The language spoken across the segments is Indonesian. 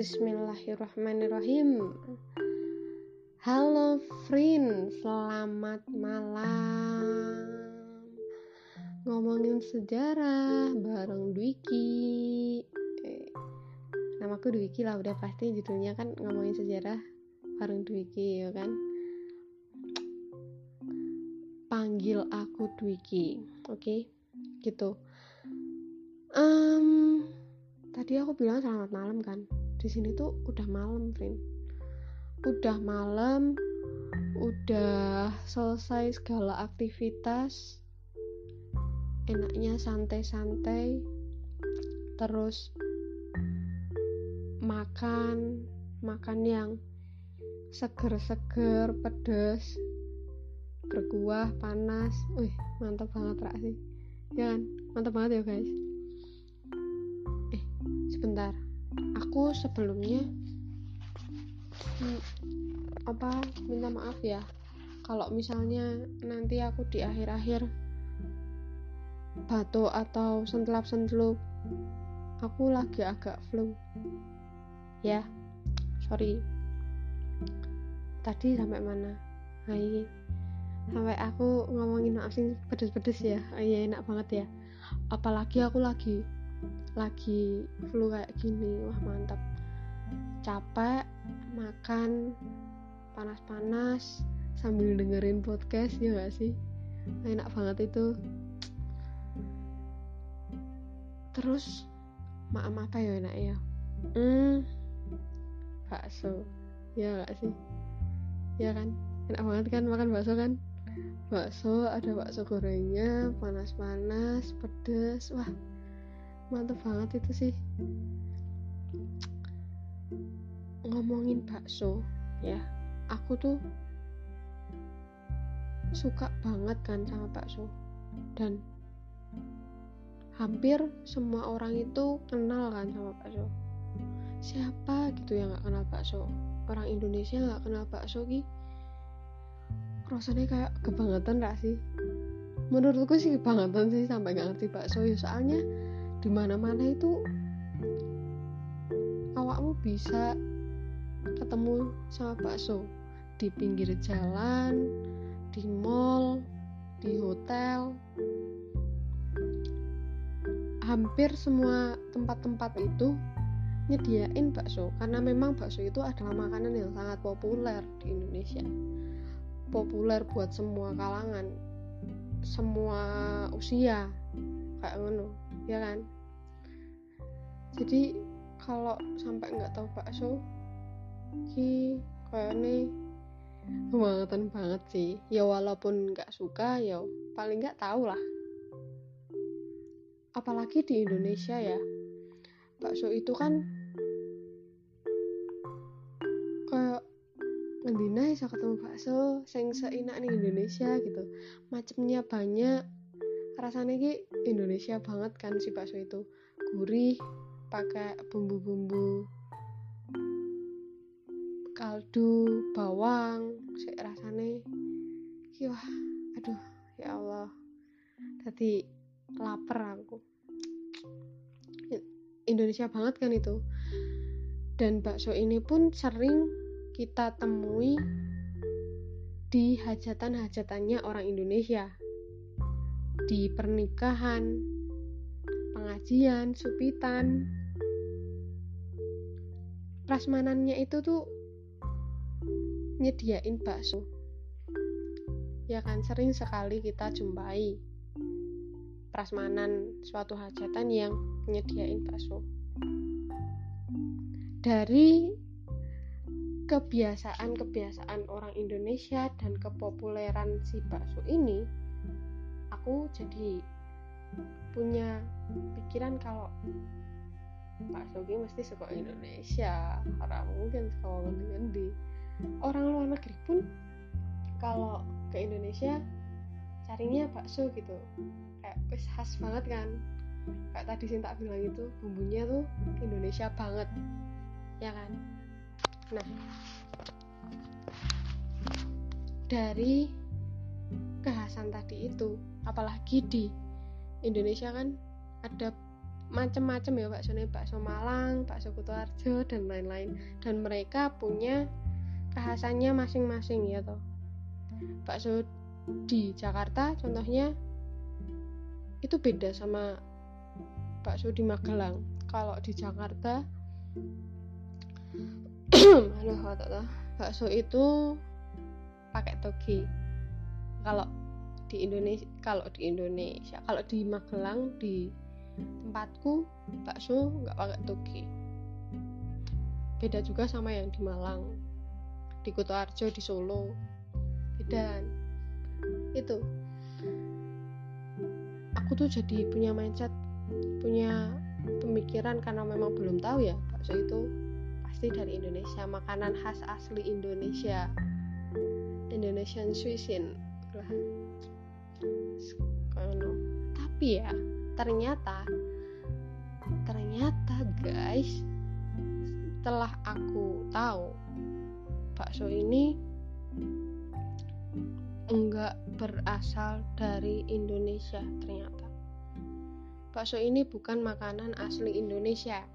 Bismillahirrahmanirrahim. Halo friend, selamat malam. Ngomongin sejarah bareng Dwiki. Eh, Namaku Dwiki lah udah pasti judulnya kan ngomongin sejarah bareng Dwiki ya kan? Panggil aku Dwiki. Oke okay? gitu. Um, Tadi aku bilang selamat malam kan di sini tuh udah malam friend udah malam udah selesai segala aktivitas. Enaknya santai-santai. Terus makan makan yang seger-seger pedes berkuah panas. Wih mantap banget rak sih. Ya kan? Mantap banget ya guys? Eh sebentar aku sebelumnya apa minta maaf ya. Kalau misalnya nanti aku di akhir-akhir batuk atau sentelap-sentelup aku lagi agak flu. Ya sorry. Tadi sampai mana? Hai. Sampai aku ngomongin maafin pedes-pedes ya. Iya enak banget ya. Apalagi aku lagi lagi flu kayak gini wah mantap capek makan panas-panas sambil dengerin podcast ya gak sih? Enak banget itu. Terus maaf apa ya enak ya. Hmm bakso. Ya gak sih? Ya kan? Enak banget kan makan bakso kan? Bakso ada bakso gorengnya panas-panas pedes wah mantep banget itu sih. Ngomongin bakso ya aku tuh suka banget kan sama bakso. Dan hampir semua orang itu kenal kan sama bakso. Siapa gitu yang gak kenal bakso? Orang Indonesia gak kenal bakso ki? Rasanya kayak kebangetan gak sih? Menurutku sih kebangetan sih sampai gak ngerti bakso ya. Soalnya di mana-mana itu awakmu bisa ketemu sama bakso. Di pinggir jalan di mall di hotel. Hampir semua tempat-tempat itu nyediain bakso. Karena memang bakso itu adalah makanan yang sangat populer di Indonesia. Populer buat semua kalangan. Semua usia. Kayak ngono ya kan? Jadi kalau sampai nggak tahu bakso ki kayaknya kebangetan banget sih. Ya walaupun nggak suka ya paling nggak tahu lah. Apalagi di Indonesia ya. Bakso itu kan kayak ngendina bisa ketemu bakso sing seinak nih Indonesia gitu. Macamnya banyak rasanya ki Indonesia banget kan si bakso itu. Gurih pakai bumbu-bumbu kaldu bawang sih rasanya wah aduh ya Allah. Tadi lapar aku. Indonesia banget kan itu. Dan bakso ini pun sering kita temui di hajatan-hajatannya orang Indonesia di pernikahan, pengajian, supitan. Prasmanannya itu tuh nyediain bakso. Ya kan sering sekali kita jumpai prasmanan suatu hajatan yang nyediain bakso. Dari kebiasaan-kebiasaan orang Indonesia dan kepopuleran si bakso ini aku jadi punya pikiran kalau Pak Sogi mesti suka Indonesia orang mungkin sekolah ngendi orang luar negeri pun kalau ke Indonesia carinya bakso gitu. Kayak wis khas banget kan. Kayak tadi sih tak bilang itu bumbunya tuh Indonesia banget. Ya kan? Nah dari kekhasan tadi itu apalagi di Indonesia kan ada macem-macem ya bakso nih bakso Malang bakso Kutoarjo dan lain-lain. Dan mereka punya kekhasannya masing-masing ya toh. Bakso di Jakarta contohnya itu beda sama bakso di Magelang. Kalau di Jakarta aduh bakso itu pakai toge kalau di Indonesia kalau di Indonesia kalau di Magelang di tempatku bakso nggak pakai toge. Beda juga sama yang di Malang di Kutoarjo di Solo. Beda. Itu. Aku tuh jadi punya mindset punya pemikiran karena memang belum tahu ya bakso itu pasti dari Indonesia makanan khas asli Indonesia. Indonesian cuisine lah tapi ya ternyata ternyata guys setelah aku tahu bakso ini enggak berasal dari Indonesia ternyata. Bakso ini bukan makanan asli Indonesia.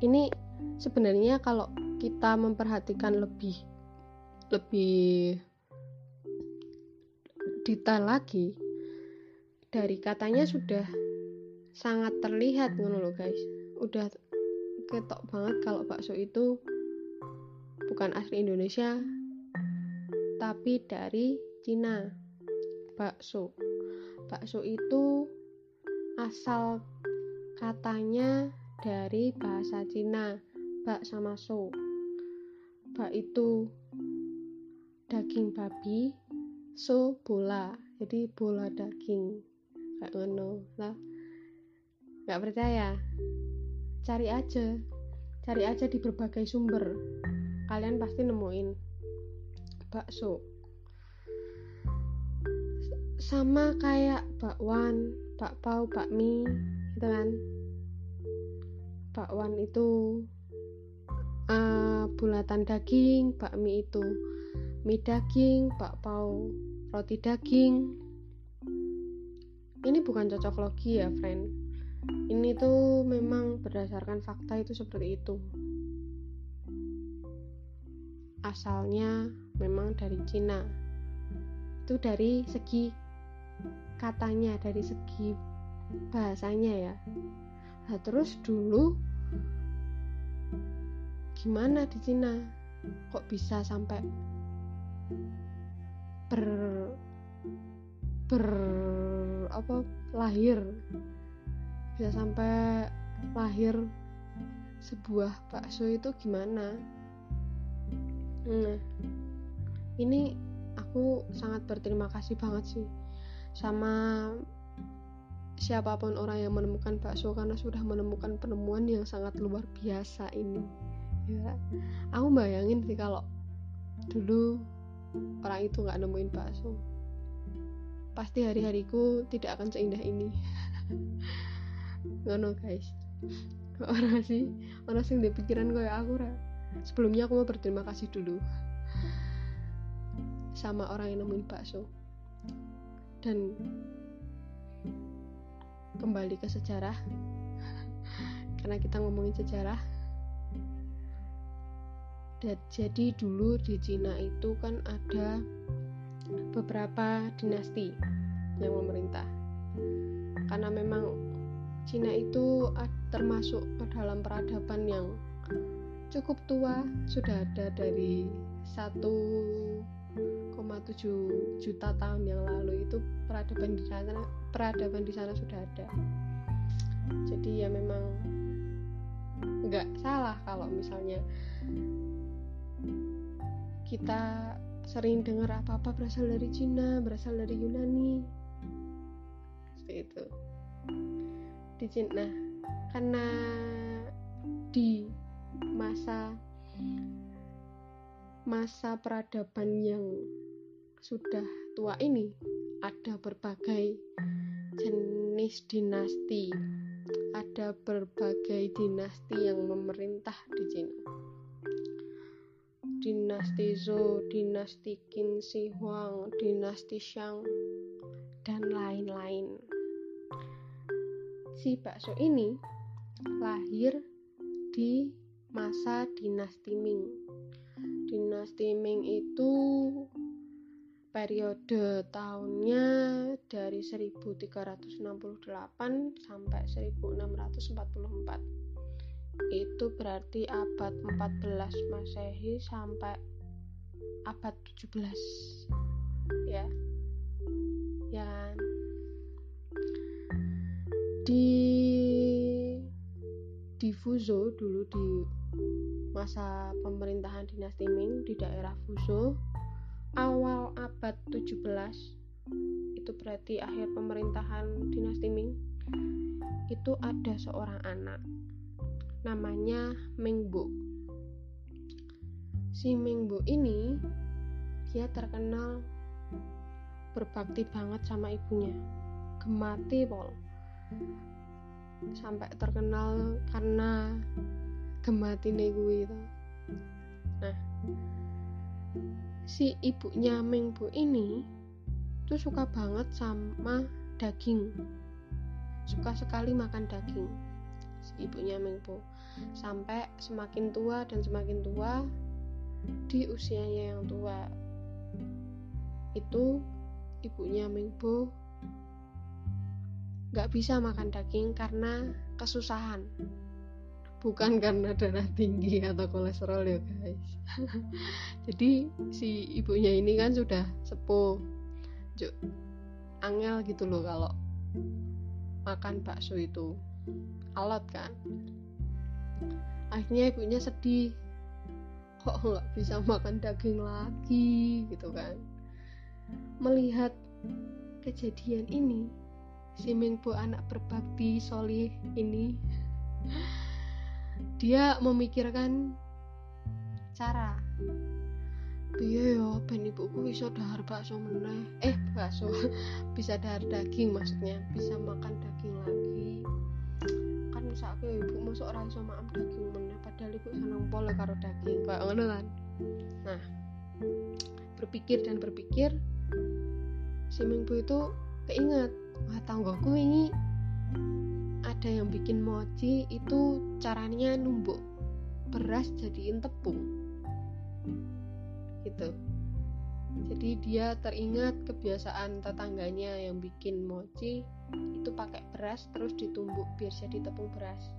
Ini sebenarnya kalau kita memperhatikan lebih lebih detail lagi dari katanya sudah sangat terlihat ngono loh guys. Udah ketok banget kalau bakso itu bukan asli Indonesia tapi dari Cina. Bakso. Bakso itu asal katanya dari bahasa Cina bak sama so. Bak itu daging babi so bola. Jadi bola daging. Kayak ngono. Lah nggak percaya? Cari aja. Cari aja di berbagai sumber. Kalian pasti nemuin bakso. Sama kayak bakwan bakpao bakmi gitu kan? Bakwan itu uh, bulatan daging bakmi itu mie daging bakpao roti daging. Ini bukan cocok logi ya friend. Ini tuh memang berdasarkan fakta itu seperti itu. Asalnya memang dari Cina. Itu dari segi katanya dari segi bahasanya ya. Nah terus dulu gimana di Cina? Kok bisa sampai ber ber apa lahir. Bisa sampai lahir sebuah bakso itu gimana? Nah ini aku sangat berterima kasih banget sih sama siapa pun orang yang menemukan bakso karena sudah menemukan penemuan yang sangat luar biasa ini. Ya aku bayangin sih kalau dulu orang itu nggak nemuin bakso. Pasti hari-hariku tidak akan seindah ini. Ngono guys. Orang sih orang sih di pikiran gue aku ra. Sebelumnya aku mau berterima kasih dulu sama orang yang nemuin bakso. Dan kembali ke sejarah. Karena kita ngomongin sejarah dan jadi dulu di Cina itu kan ada beberapa dinasti yang memerintah. Karena memang Cina itu termasuk ke dalam peradaban yang cukup tua sudah ada dari 1,7 juta tahun yang lalu itu peradaban di sana peradaban di sana sudah ada. Jadi ya memang nggak salah kalau misalnya kita sering dengar apa-apa berasal dari Cina, berasal dari Yunani. Seperti itu. Di Cina, karena di masa masa peradaban yang sudah tua ini ada berbagai jenis dinasti ada berbagai dinasti yang memerintah di Cina dinasti Zhou, dinasti Qin Shi Huang, dinasti Shang, dan lain-lain. si bakso ini lahir di masa dinasti Ming. Dinasti Ming itu periode tahunnya dari 1368 sampai 1644 itu berarti abad 14 masehi sampai abad 17 ya. Ya kan? Di di Fuzo dulu di masa pemerintahan dinasti Ming di daerah Fuzo awal abad 17 itu berarti akhir pemerintahan dinasti Ming itu ada seorang anak namanya Mingbu si Mingbu ini dia terkenal berbakti banget sama ibunya. Gemati pol. Sampai terkenal karena gemati gue itu. Nah si ibunya Mengbu ini tuh suka banget sama daging. Suka sekali makan daging si ibunya Mengbu sampai semakin tua dan semakin tua di usianya yang tua itu ibunya Mengbu gak bisa makan daging karena kesusahan. Bukan karena darah tinggi atau kolesterol ya guys. Jadi si ibunya ini kan sudah sepuh Juk, angel gitu loh kalau makan bakso itu. Alot kan akhirnya ibunya sedih. Kok nggak bisa makan daging lagi gitu kan. Melihat kejadian ini si Mingbo anak berbakti solih ini dia memikirkan cara. Piye yo ben ibuku bisa dahar bakso meneh. Eh bakso. Bisa dahar daging maksudnya. Bisa makan daging lagi kan aku ibu masuk orang iso makan daging meneh padahal ibu seneng pol karo daging. Kayak ngono kan? Nah berpikir dan berpikir si Minggu itu keinget wah tanggoku ini ada yang bikin mochi itu caranya numbuk beras jadiin tepung. Gitu jadi dia teringat kebiasaan tetangganya yang bikin mochi itu pakai beras terus ditumbuk biar jadi tepung beras.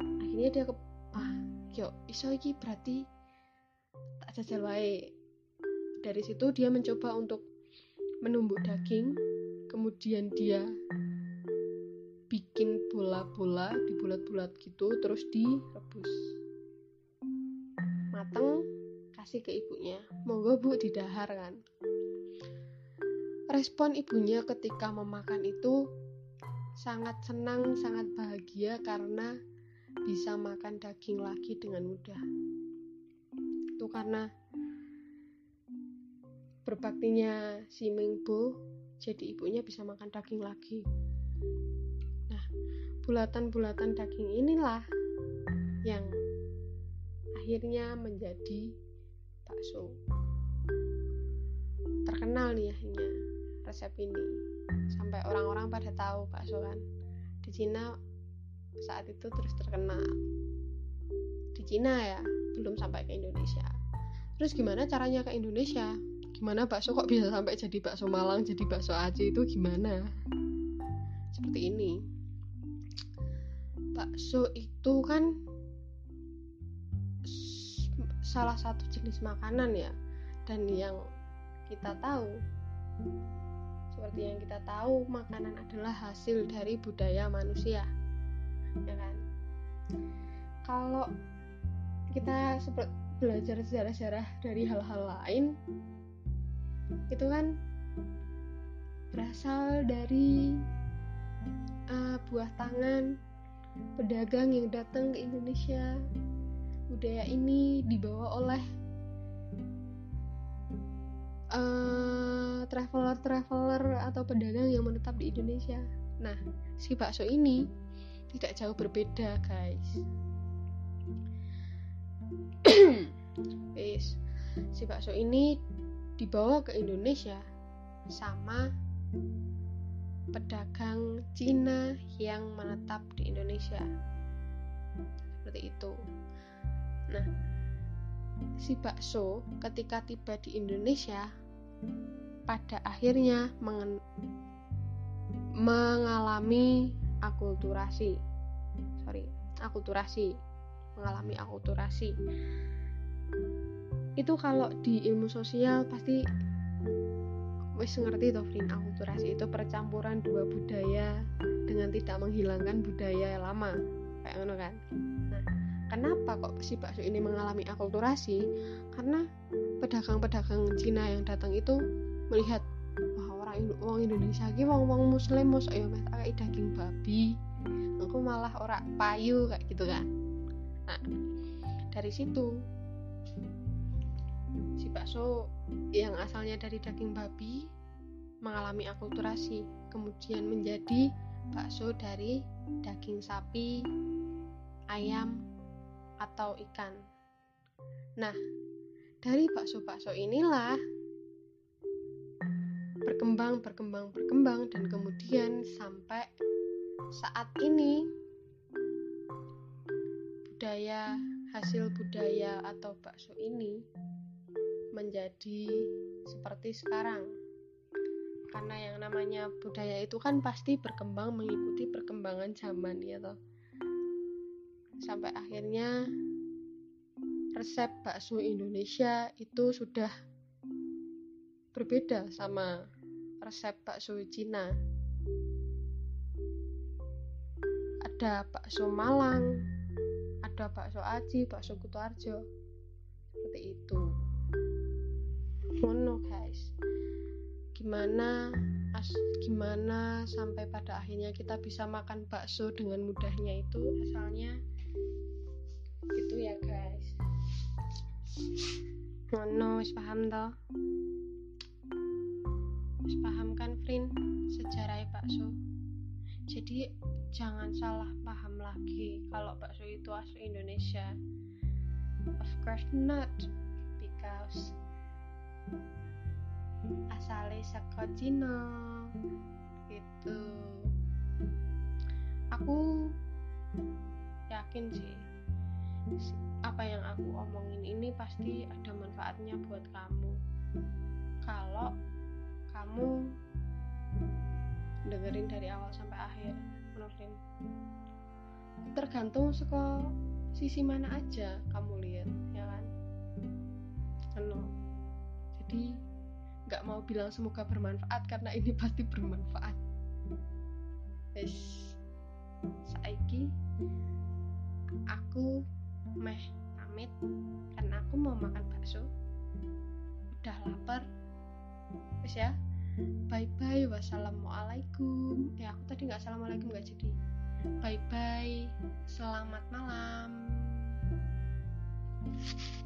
Akhirnya dia ke ah yo iso iki berarti tak jajal wae. Dari situ dia mencoba untuk menumbuk daging kemudian dia bikin bola-bola di bulat-bulat gitu terus direbus. Mateng kasih ke ibunya. Monggo bu didahar kan? Respon ibunya ketika memakan itu sangat senang sangat bahagia karena bisa makan daging lagi dengan mudah. Itu karena berbaktinya si Mengbo jadi ibunya bisa makan daging lagi. Bulatan-bulatan daging inilah yang akhirnya menjadi bakso terkenal nih akhirnya resep ini. Sampai orang-orang pada tahu bakso kan. Di Cina saat itu terus terkenal. Di Cina ya belum sampai ke Indonesia. Terus gimana caranya ke Indonesia? Gimana bakso kok bisa sampai jadi bakso Malang jadi bakso Aceh itu gimana? Seperti ini. Bakso itu kan salah satu jenis makanan ya. Dan yang kita tahu seperti yang kita tahu makanan adalah hasil dari budaya manusia ya kan? Kalau kita belajar sejarah-sejarah dari hal-hal lain itu kan berasal dari uh, buah tangan pedagang yang datang ke Indonesia budaya ini dibawa oleh uh, traveler-traveler atau pedagang yang menetap di Indonesia. Nah si bakso ini tidak jauh berbeda guys. Guys si bakso ini dibawa ke Indonesia sama pedagang Cina yang menetap di Indonesia. Seperti itu nah si bakso ketika tiba di Indonesia pada akhirnya mengen mengalami akulturasi. Sorry akulturasi. Mengalami akulturasi. Itu kalau di ilmu sosial pasti wis ngerti toh Frin akulturasi itu percampuran dua budaya dengan tidak menghilangkan budaya lama. Kayak ngono kan kenapa kok si bakso ini mengalami akulturasi? Karena pedagang-pedagang Cina yang datang itu melihat wah orang orang Indonesia lagi wong wong muslim mus ayo mas kayak daging babi? Aku malah orang payu kayak gitu kan. Nah dari situ si bakso yang asalnya dari daging babi mengalami akulturasi kemudian menjadi bakso dari daging sapi ayam atau ikan. Nah dari bakso-bakso inilah berkembang berkembang berkembang dan kemudian sampai saat ini budaya hasil budaya atau bakso ini menjadi seperti sekarang. Karena yang namanya budaya itu kan pasti berkembang mengikuti perkembangan zaman ya toh sampai akhirnya resep bakso Indonesia itu sudah berbeda sama resep bakso Cina. Ada bakso Malang ada bakso Aji, bakso Kutoarjo seperti itu. Mono guys. Gimana as, gimana sampai pada akhirnya kita bisa makan bakso dengan mudahnya itu? Asalnya itu ya guys. Mono wis paham toh paham kan Frin sejarah bakso. Jadi jangan salah paham lagi kalau bakso itu asli Indonesia. Of course not because asale saka gitu. Aku yakin sih apa yang aku omongin ini pasti ada manfaatnya buat kamu. Kalau kamu dengerin dari awal sampai akhir menurut tergantung seko sisi mana aja kamu lihat ya kan? Ano. jadi nggak mau bilang semoga bermanfaat karena ini pasti bermanfaat. Wes saiki aku meh pamit. Karena aku mau makan bakso. Udah lapar. Terus ya. Bye bye wassalamualaikum. Ya aku tadi nggak assalamualaikum nggak jadi. Bye bye selamat malam. thank you